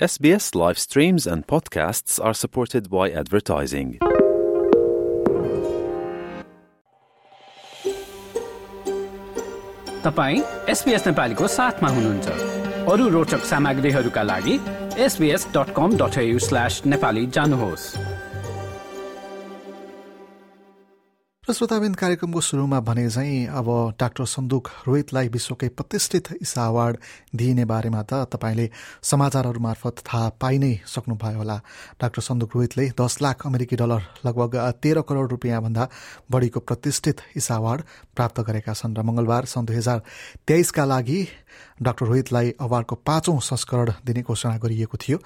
SBS live streams and podcasts are supported by advertising. तपाईँ SBS नेपालीको साथमा हुनुहुन्छ अरू रोचक सामग्रीहरूका लागि SBS dot com dot slash Nepali जानुहोस् र कार्यक्रमको सुरुमा भने चाहिँ अब डाक्टर सन्दुक रोहितलाई विश्वकै प्रतिष्ठित इसा अवार्ड दिइने बारेमा त तपाईँले समाचारहरू मार्फत थाहा पाइ नै सक्नुभयो होला। डाक्टर सन्दुक रोहितले दस लाख अमेरिकी डलर लगभग तेह्र करोड रुपियाँभन्दा बढीको प्रतिष्ठित इसा अवार्ड प्राप्त गरेका छन् र मङ्गलबार सन् दुई हजार तेइसका लागि डाक्टर रोहितलाई अवार्डको पाँचौं संस्करण दिने घोषणा गरिएको थियो।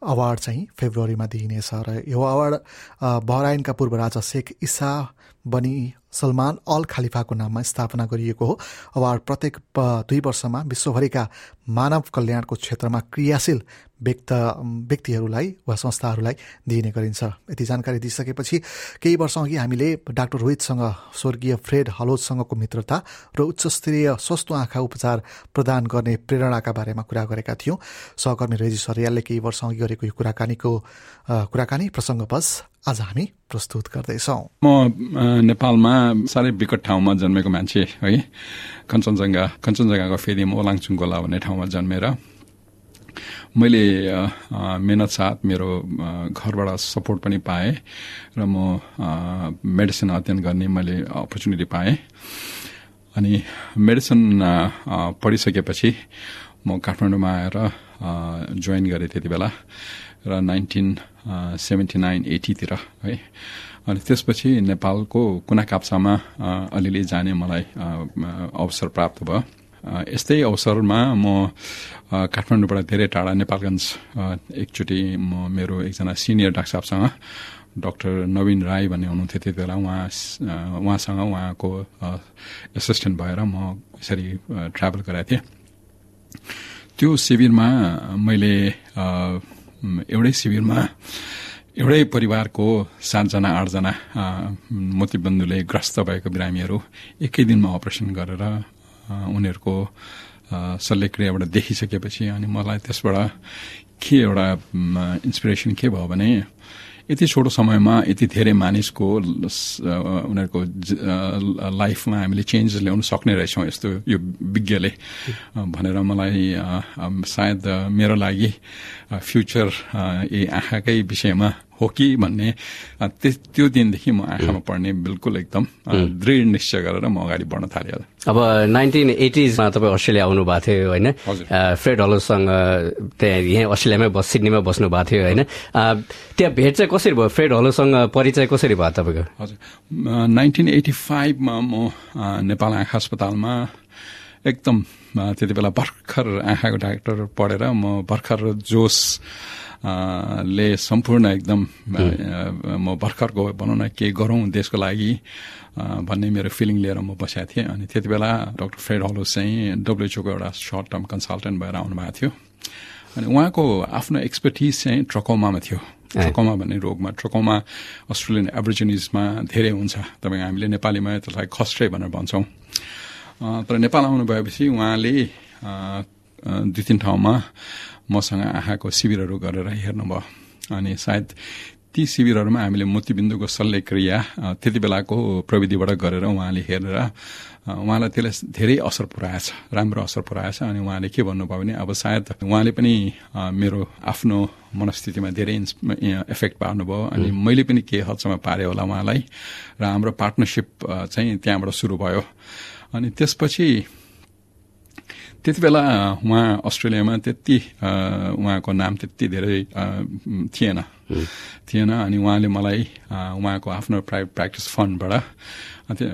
अवार्ड चाहिँ फेब्रुअरीमा दिइनेछ र यो अवार्ड बहराइनका पूर्व राजा शेख इसा बनी सलमान अल खालिफाको नाममा स्थापना गरिएको हो। अवार्ड प्रत्येक दुई वर्षमा विश्वभरिका मानव कल्याणको क्षेत्रमा क्रियाशील व्यक्त व्यक्तिहरूलाई वा संस्थाहरूलाई दिइने गरिन्छ। यति जानकारी दिइसकेपछि केही वर्ष अघि हामीले डाक्टर रोहितसँग स्वर्गीय फ्रेड हलोजसँगको मित्रता र उच्चस्तरीय सस्तो आँखा उपचार प्रदान गर्ने प्रेरणाका बारेमा कुरा गरेका थियौँ। सहकर्मी रेजिस हरियालले केही वर्ष अघि गरेको यो कुराकानीको कुराकानी प्रसङ्गवश आज हामी प्रस्तुत गर्दैछौँ। म नेपालमा साह्रै विकट ठाउँमा जन्मेको मान्छे है। कञ्चनजङ्घा कञ्चनजङ्घाको फेरि ओलाङचुङकोला भन्ने ठाउँमा जन्मेर मैले मेहनत साथ मेरो घरबाट सपोर्ट पनि पाएँ र म मेडिसिन अध्ययन गर्ने मैले अपर्च्युनिटी पाएँ। अनि मेडिसिन पढिसकेपछि म काठमाडौँमा आएर जोइन गरेँ त्यति बेला। र नाइन्टिन सेभेन्टी नाइन एटीतिर है। अनि त्यसपछि नेपालको कुना काप्चामा अलिअलि जाने मलाई अवसर प्राप्त भयो। यस्तै अवसरमा म काठमाडौँबाट धेरै टाढा नेपालगञ्ज एकचोटि म मेरो एकजना सिनियर डाक्टर साहबसँग डाक्टर नवीन राई भन्ने हुनुहुन्थ्यो त्यति बेला। उहाँ उहाँसँग उहाँको एसिस्टेन्ट भएर म यसरी ट्राभल गराएको थिएँ। त्यो शिविरमा मैले एउटै शिविरमा एउटै परिवारको सातजना आठजना मोतीबन्धुले ग्रस्त भएको बिरामीहरू एकै दिनमा अपरेसन गरेर उनीहरूको शल्यक्रियाबाट देखिसकेपछि अनि मलाई त्यसबाट के एउटा इन्सपिरेसन के भयो भने यति छोटो समयमा यति धेरै मानिसको उनीहरूको लाइफमा हामीले चेन्जेस ल्याउन सक्ने रहेछौँ यस्तो यो विज्ञले। भनेर मलाई सायद मेरो लागि फ्युचर यही आँखाकै विषयमा हो कि भन्ने त्यो दिनदेखि म आँखामा पढ्ने बिल्कुल एकदम दृढ निश्चय गरेर म अगाडि बढ्न थालेँ अब नाइन्टिन एटिजमा तपाईँ अस्ट्रेलिया आउनु भएको थियो होइन फ्रेड हलोसँग त्यहाँ यहाँ अस्ट्रेलियामै बस सिडनीमा बस्नु भएको थियो होइन त्यहाँ भेट चाहिँ कसरी भयो फ्रेड हलोसँग परिचय कसरी भयो तपाईँको हजुर नाइन्टिन एटी फाइभमा म नेपाल आँखा अस्पतालमा एकदम त्यति बेला भर्खर आँखाको डाक्टर पढेर म भर्खर जोस ले सम्पूर्ण एकदम म भर्खर गयो भनौँ न केही गरौँ देशको लागि भन्ने मेरो फिलिङ लिएर म बसेको थिएँ। अनि त्यति बेला डक्टर फ्रेड हलो चाहिँ डब्लुएचओको एउटा सर्ट टर्म कन्सल्टेन्ट भएर आउनु भएको थियो। अनि उहाँको आफ्नो एक्सपर्टिज चाहिँ ट्रकोमामा थियो। ट्रकोमा भन्ने रोगमा ट्रकोमा अस्ट्रेलियन एभरिजिनिजमा धेरै हुन्छ। तपाईँ हामीले नेपालीमा त्यसलाई खस्ट्रे भनेर भन्छौँ। तर नेपाल आउनु भएपछि उहाँले दुई तिन ठाउँमा मसँग आँखाको शिविरहरू गरेर हेर्नुभयो। अनि सायद ती शिविरहरूमा हामीले मोतीबिन्दुको शल्यक्रिया त्यति बेलाको प्रविधिबाट गरेर उहाँले हेरेर उहाँलाई त्यसले धेरै असर पुऱ्याएछ राम्रो असर पुऱ्याएछ। अनि उहाँले के भन्नुभयो भने अब सायद उहाँले पनि मेरो आफ्नो मनस्थितिमा धेरै इफेक्ट पार्नुभयो। अनि मैले पनि केही हदसम्म पारेँ होला उहाँलाई। र हाम्रो पार्टनरसिप चाहिँ त्यहाँबाट सुरु भयो। अनि त्यसपछि त्यति बेला उहाँ अस्ट्रेलियामा त्यति उहाँको नाम त्यति धेरै थिएन। थिएन अनि उहाँले मलाई उहाँको आफ्नो प्राइभेट प्र्याक्टिस फन्डबाट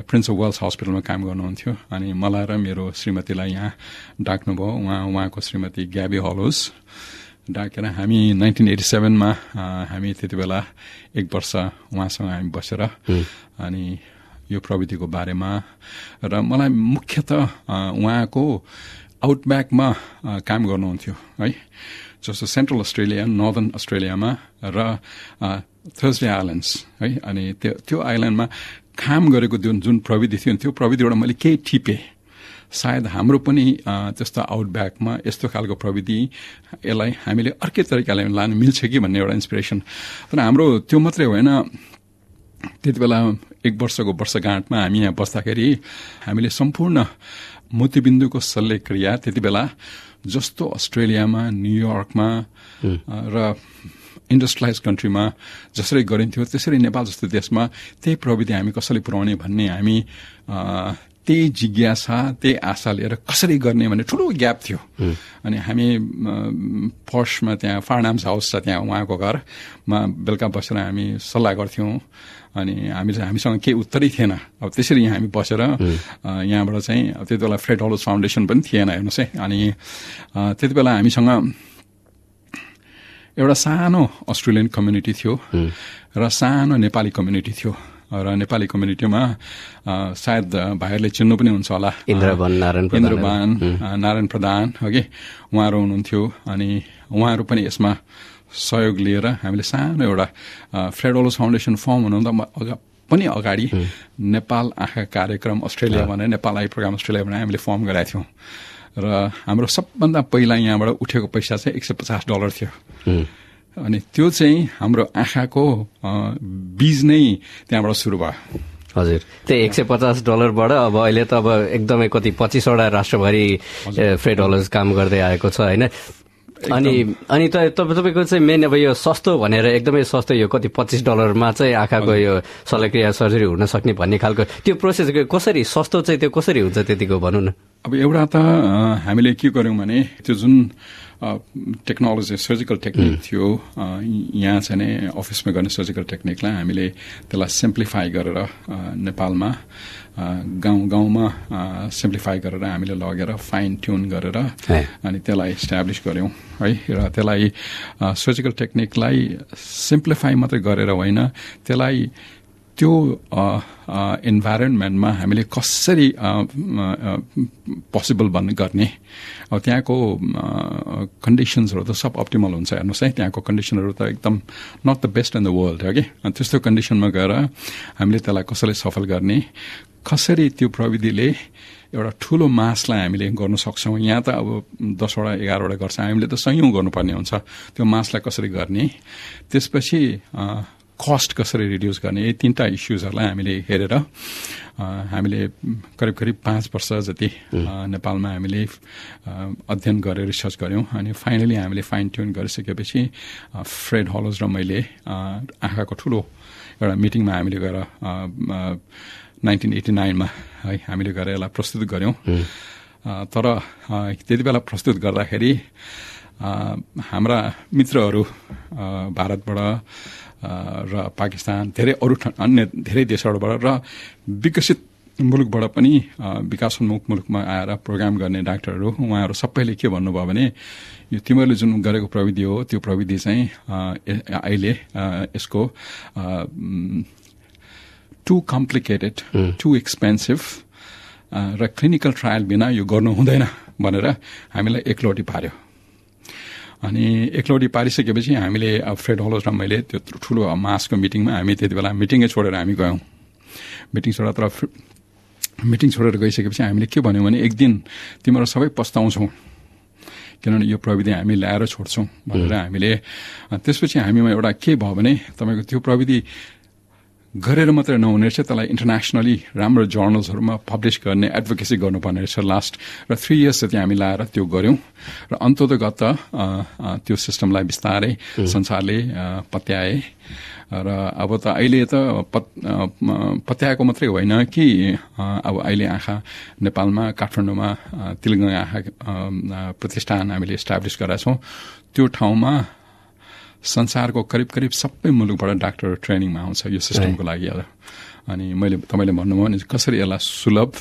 प्रिन्स अफ वेल्स हस्पिटलमा काम गर्नुहुन्थ्यो। अनि मलाई र मेरो श्रीमतीलाई यहाँ डाक्नुभयो। उहाँ उहाँको श्रीमती ग्याबी हलोस डाकेर हामी नाइन्टिन एटी सेभेनमा हामी त्यति बेला एक वर्ष उहाँसँग हामी बसेर अनि यो प्रविधिको बारेमा र मलाई मुख्यत उहाँको आउटब्याकमा काम गर्नुहुन्थ्यो है। जस्तो सेन्ट्रल अस्ट्रेलिया नर्दर्न अस्ट्रेलियामा र थर्सडे आइल्यान्ड्स है। अनि त्यो त्यो आइल्यान्डमा काम गरेको जुन जुन प्रविधि थियो त्यो प्रविधिबाट मैले केही टिपेँ। सायद हाम्रो पनि त्यस्तो आउटब्याकमा यस्तो खालको प्रविधि यसलाई हामीले अर्कै तरिकाले लानु मिल्छ कि भन्ने एउटा इन्सपिरेसन तर हाम्रो त्यो मात्रै होइन। त्यति बेला एक वर्षको वर्षगाँठमा हामी यहाँ बस्दाखेरि हामीले सम्पूर्ण मोतीबिन्दुको शल्यक्रिया त्यति बेला जस्तो अस्ट्रेलियामा न्युयोर्कमा र इन्डस्ट्रियलाइज कन्ट्रीमा जसरी गरिन्थ्यो त्यसरी नेपाल जस्तो देशमा त्यही प्रविधि हामी कसरी पुर्याउने भन्ने हामी त्यही जिज्ञासा त्यही आशा लिएर कसरी गर्ने भन्ने ठुलो ग्याप थियो। अनि हामी फर्स्टमा त्यहाँ फार्नाम्स हाउस छ त्यहाँ उहाँको घरमा बेलुका बसेर हामी सल्लाह गर्थ्यौँ। अनि हामी हामीसँग केही उत्तरै थिएन। अब त्यसरी यहाँ हामी बसेर यहाँबाट चाहिँ त्यति बेला फ्रेड हलोस फाउन्डेसन पनि थिएन हेर्नुहोस् है। अनि त्यति बेला हामीसँग एउटा सानो अस्ट्रेलियन कम्युनिटी थियो र सानो नेपाली कम्युनिटी थियो। र नेपाली कम्युनिटीमा सायद भाइहरूले चिन्नु पनि हुन्छ होला। इन्द्रबान नारायण इन्द्रबान नारायण प्रधान हो कि उहाँहरू हुनुहुन्थ्यो अनि उहाँहरू पनि यसमा सहयोग लिएर हामीले सानो एउटा फ्रेडोलोस फाउन्डेसन फर्म हुनुभन्दा पनि अगाडि नेपाल आँखा कार्यक्रम अस्ट्रेलिया भनेर नेपाल आई प्रोग्राम अस्ट्रेलिया भनेर हामीले फर्म गरेका थियौँ। र हाम्रो सबभन्दा पहिला यहाँबाट उठेको पैसा चाहिँ एक सय पचास डलर थियो। अनि त्यो चाहिँ हाम्रो आँखाको बीज नै त्यहाँबाट सुरु भयो। हजुर। त्यही एक सय पचास डलरबाट अब अहिले त अब एकदमै कति पच्चिसवटा राष्ट्रभरि फ्रेड डलर्स काम गर्दै आएको छ होइन? अनि अनि त तपाईँको चाहिँ मेन अब यो सस्तो भनेर एकदमै सस्तो यो कति पच्चिस डलरमा चाहिँ आँखाको यो शल्यक्रिया सर्जरी हुन सक्ने भन्ने खालको त्यो प्रोसेस कसरी सस्तो चाहिँ त्यो कसरी हुन्छ त्यतिको भनौँ न? अब एउटा त हामीले के गर्यौँ भने त्यो जुन टेक्नोलोजी सर्जिकल टेक्निक थियो यहाँ चाहिँ नै अफिसमा गर्ने सर्जिकल टेक्निकलाई हामीले त्यसलाई सिम्प्लिफाई गरेर नेपालमा गाउँ गाउँमा सिम्प्लिफाई गरेर हामीले लगेर फाइन ट्युन गरेर अनि त्यसलाई इस्टाब्लिस गऱ्यौँ है? र त्यसलाई सर्जिकल टेक्निकलाई सिम्प्लिफाई मात्रै गरेर होइन त्यसलाई त्यो इन्भाइरोमेन्टमा हामीले कसरी पोसिबल भन्ने गर्ने? अब त्यहाँको कन्डिसन्सहरू त सब अप्टिमल हुन्छ हेर्नुहोस् है। त्यहाँको कन्डिसनहरू त एकदम not the best in the world हो कि? त्यस्तो कन्डिसनमा गएर हामीले त्यसलाई कसरी सफल गर्ने? कसरी त्यो प्रविधिले एउटा ठुलो मासलाई हामीले गर्न सक्छौँ? यहाँ त अब दसवटा एघारवटा गर्छ। हामीले त सयौँ गर्नुपर्ने हुन्छ। त्यो मासलाई कसरी गर्ने? त्यसपछि कस्ट कसरी रिड्युस गर्ने? यी तिनवटा इस्युजहरूलाई हामीले हेरेर हामीले करिब करिब पाँच वर्ष जति नेपालमा हामीले अध्ययन गरेर रिसर्च गऱ्यौँ अनि फाइनली हामीले फाइन ट्युन गरिसकेपछि फ्रेड हलोज र मैले आँखाको ठुलो एउटा मिटिङमा हामीले गएर नाइन्टिन एटी नाइनमा है हामीले गएर यसलाई प्रस्तुत गऱ्यौँ। तर त्यति बेला प्रस्तुत गर्दाखेरि हाम्रा मित्रहरू भारतबाट र पाकिस्तान धेरै अरू अन्य धेरै देशहरूबाट र विकसित मुलुकबाट पनि विकासोन्मुख मुलुकमा आएर प्रोग्राम गर्ने डाक्टरहरू उहाँहरू सबैले के भन्नुभयो भने यो तिमीहरूले जुन गरेको प्रविधि हो त्यो प्रविधि चाहिँ अहिले यसको टु कम्प्लिकेटेड टु एक्सपेन्सिभ र क्लिनिकल ट्रायल बिना यो गर्नु हुँदैन भनेर हामीलाई एकलौटी पार्यो। अनि एकलौटी पारिसकेपछि हामीले अब फ्रेड हलोस र मैले त्यो ठुलो मासको मिटिङमा हामी त्यति बेला मिटिङै छोडेर हामी गयौँ। मिटिङ छोडेर तर मिटिङ छोडेर गइसकेपछि हामीले के भन्यौँ भने एक दिन तिमीहरू सबै पस्ताउँछौ। किनभने यो प्रविधि हामी ल्याएर छोड्छौँ भनेर हामीले त्यसपछि हामीमा एउटा के भयो भने तपाईँको त्यो प्रविधि गरेर मात्रै नहुने रहेछ त्यसलाई इन्टरनेसनली राम्रो जर्नल्सहरूमा पब्लिस गर्ने एडभोकेसी गर्नुपर्ने रहेछ लास्ट र थ्री इयर्स जति हामी लाएर त्यो गऱ्यौँ र अन्ततगत त्यो सिस्टमलाई बिस्तारै संसारले पत्याए र अब त अहिले त पत्याएको मात्रै होइन कि अब अहिले आँखा नेपालमा काठमाडौँमा तिलगङ्गा आँखा प्रतिष्ठान हामीले इस्टाब्लिस गरेका छौँ। त्यो ठाउँमा संसारको करिब करिब सबै मुलुकबाट डाक्टर ट्रेनिङमा आउँछ यो सिस्टमको लागि अनि मैले तपाईँले भन्नुभयो भने कसरी यसलाई सुलभ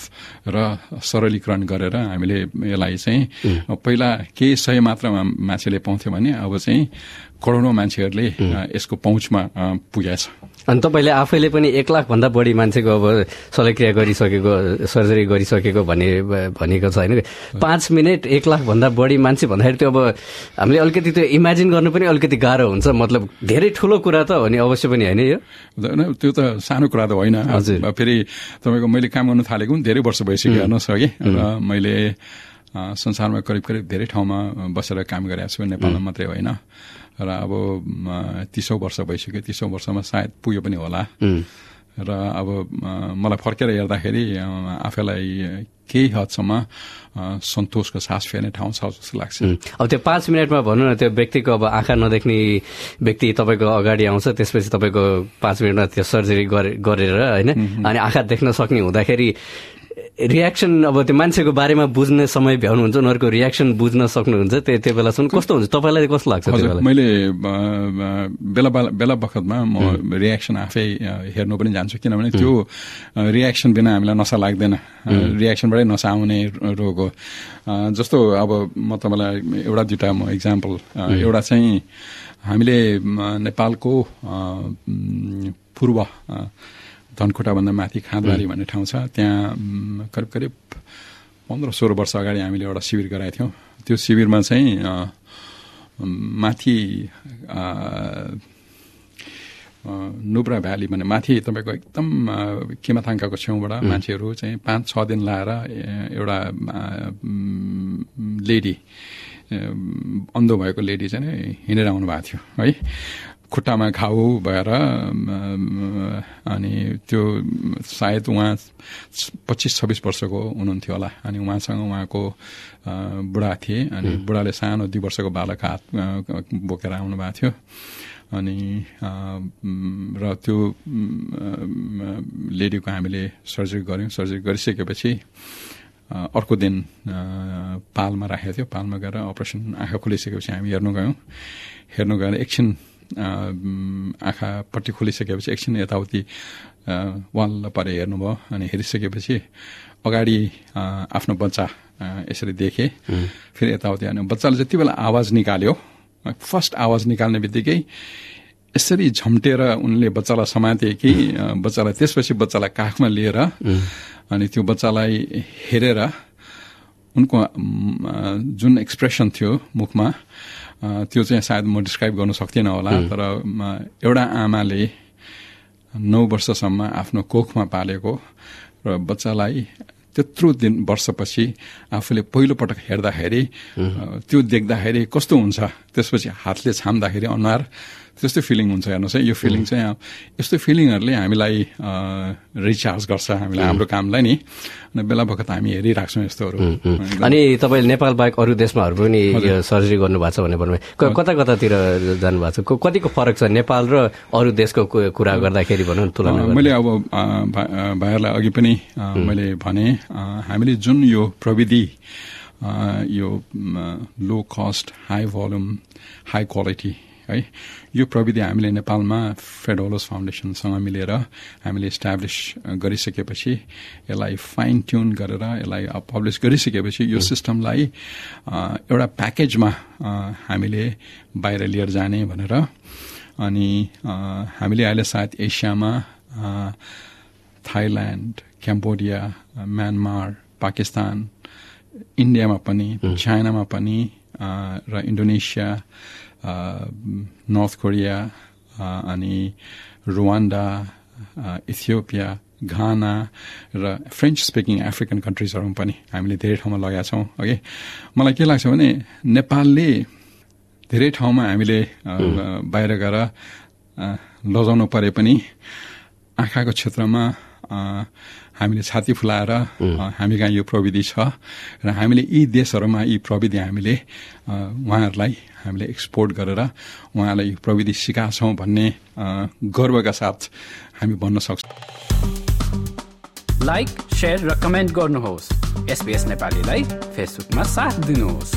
र सरलीकरण गरेर हामीले यसलाई चाहिँ पहिला केही सय मात्रामा मान्छेले पाउँथ्यो भने अब चाहिँ करोडौँ मान्छेहरूले यसको पहुँचमा पुगेछ। अनि तपाईँले आफैले पनि एक लाखभन्दा बढी मान्छेको अब शल्यक्रिया गरिसकेको सर्जरी गरिसकेको भने भनेको छ होइन। पाँच मिनट एक लाखभन्दा बढी मान्छे भन्दाखेरि त्यो अब हामीले अलिकति त्यो इमेजिन गर्नु पनि अलिकति गाह्रो हुन्छ। मतलब धेरै ठुलो कुरा त हो नि अवश्य पनि होइन यो? त्यो त सानो कुरा त होइन। फेरि तपाईँको मैले काम गर्नु थालेको पनि धेरै वर्ष भइसक्यो हेर्नुहोस् र मैले संसारमा करिब करिब धेरै ठाउँमा बसेर काम गरेको छु नेपालमा मात्रै होइन। र अब तिसौँ वर्ष भइसक्यो तिसौँ वर्षमा सायद पुग्यो पनि होला। र अब मलाई फर्केर हेर्दाखेरि आफैलाई केही हदसम्म सन्तोषको सास फेर्ने ठाउँ छ जस्तो लाग्छ। अब त्यो पाँच मिनटमा भनौँ न त्यो व्यक्तिको अब आँखा नदेख्ने व्यक्ति तपाईँको अगाडि आउँछ त्यसपछि तपाईँको पाँच मिनटमा त्यो सर्जरी गरेर होइन? अनि आँखा देख्न सक्ने हुँदाखेरि रियाक्सन अब त्यो मान्छेको बारेमा बुझ्ने समय भ्याउनुहुन्छ उनीहरूको रियाक्सन बुझ्न सक्नुहुन्छ त्यो त्यो बेलासम्म कस्तो हुन्छ? तपाईँलाई कस्तो लाग्छ मैले बेला बेला बखतमा म रियाक्सन आफै हेर्नु पनि जान्छु किनभने त्यो रियाक्सन बिना हामीलाई नसा लाग्दैन। रियाक्सनबाटै नसा आउने रोग हो। जस्तो अब म तपाईँलाई एउटा दुइटा म इक्जाम्पल एउटा चाहिँ हामीले नेपालको पूर्व धनकुटाभन्दा माथि खाँदबारी भन्ने ठाउँ छ। त्यहाँ करिब करिब पन्ध्र सोह्र वर्ष अगाडि हामीले एउटा शिविर गराएको थियौँ। त्यो शिविरमा चाहिँ माथि नुब्रा भ्याली भन्ने माथि तपाईँको एकदम किमाथाङ्काको छेउबाट मान्छेहरू चाहिँ पाँच छ दिन लाएर एउटा लेडी अन्धो भएको लेडी चाहिँ हिँडेर आउनु भएको थियो। है? खुट्टामा घाउ भएर अनि त्यो सायद उहाँ पच्चिस छब्बिस वर्षको हुनुहुन्थ्यो होला। अनि उहाँसँग उहाँको बुढा थिए। अनि बुढाले सानो दुई वर्षको बालक हात बोकेर आउनु भएको थियो। अनि र त्यो लेडीको हामीले सर्जरी गऱ्यौँ। सर्जरी गरिसकेपछि अर्को दिन पालमा राखेको थियो। पालमा गएर अपरेसन आँखा खोलिसकेपछि हामी हेर्नु गयौँ। हेर्नु गएर एकछिन आँखापट्टि खोलिसकेपछि एकछिन यताउति वाल परे हेर्नुभयो अनि हेरिसकेपछि अगाडि आफ्नो बच्चा यसरी देखे। फेरि यताउति अनि बच्चाले जति बेला आवाज निकाल्यो फर्स्ट आवाज निकाल्ने बित्तिकै यसरी झम्टेर उनले बच्चालाई समाते कि बच्चालाई त्यसपछि बच्चालाई काखमा लिएर अनि त्यो बच्चालाई हेरेर उनको जुन एक्सप्रेसन थियो मुखमा त्यो चाहिँ सायद म डिस्क्राइब गर्न सक्दिनँ होला तर एउटा आमाले नौ वर्षसम्म आफ्नो कोखमा पालेको र बच्चालाई त्यत्रो दिन वर्षपछि आफूले पहिलोपटक हेर्दाखेरि त्यो देख्दाखेरि कस्तो हुन्छ त्यसपछि हातले छाम्दाखेरि अनुहार त्यस्तै फिलिङ हुन्छ हेर्नुहोस् है यो फिलिङ चाहिँ यस्तो फिलिङहरूले हामीलाई रिचार्ज गर्छ हामीलाई हाम्रो कामलाई नि। अनि बेला बखत हामी हेरिराख्छौँ यस्तोहरू। अनि तपाईँले नेपाल बाहेक अरू देशमाहरू पनि सर्जरी गर्नुभएको छ भने भन्नुभयो। कता कतातिर जानुभएको छ? कतिको फरक छ नेपाल र अरू देशको कुरा गर्दाखेरि भनौँ न तुलना मैले अब भाइहरूलाई अघि पनि मैले भने हामीले जुन यो प्रविधि यो low cost high volume high quality है। यो प्रविधि हामीले नेपालमा फेडोलोस फाउन्डेसनसँग मिलेर हामीले इस्टाब्लिस गरिसकेपछि यसलाई फाइन ट्युन गरेर यसलाई पब्लिस गरिसकेपछि यो सिस्टमलाई एउटा प्याकेजमा हामीले बाहिर लिएर जाने भनेर। अनि हामीले अहिले सायद एसियामा थाइल्यान्ड क्याम्बोडिया म्यानमार पाकिस्तान इन्डियामा पनि चाइनामा पनि र इन्डोनेसिया नर्थ कोरिया अनि रुवान्डा इथियोपिया घाना र फ्रेन्च स्पिकिङ एफ्रिकन कन्ट्रिजहरूमा पनि हामीले धेरै ठाउँमा लगाएका छौँ ओके मलाई के लाग्छ भने नेपालले धेरै ठाउँमा हामीले बाहिर गएर लजाउनु परे पनि आँखाको क्षेत्रमा हामीले छाती फुलाएर हामी कहाँ यो प्रविधि छ र हामीले यी देशहरूमा यी प्रविधि हामीले उहाँहरूलाई हामीले एक्सपोर्ट गरेर उहाँलाई यो प्रविधि सिकाछौँ भन्ने गर्वका साथ हामी भन्न सक्छौँ। लाइक र कमेन्ट गर्नुहोस्। एसपिएस नेपालीलाई फेसबुकमा साथ दिनुहोस्।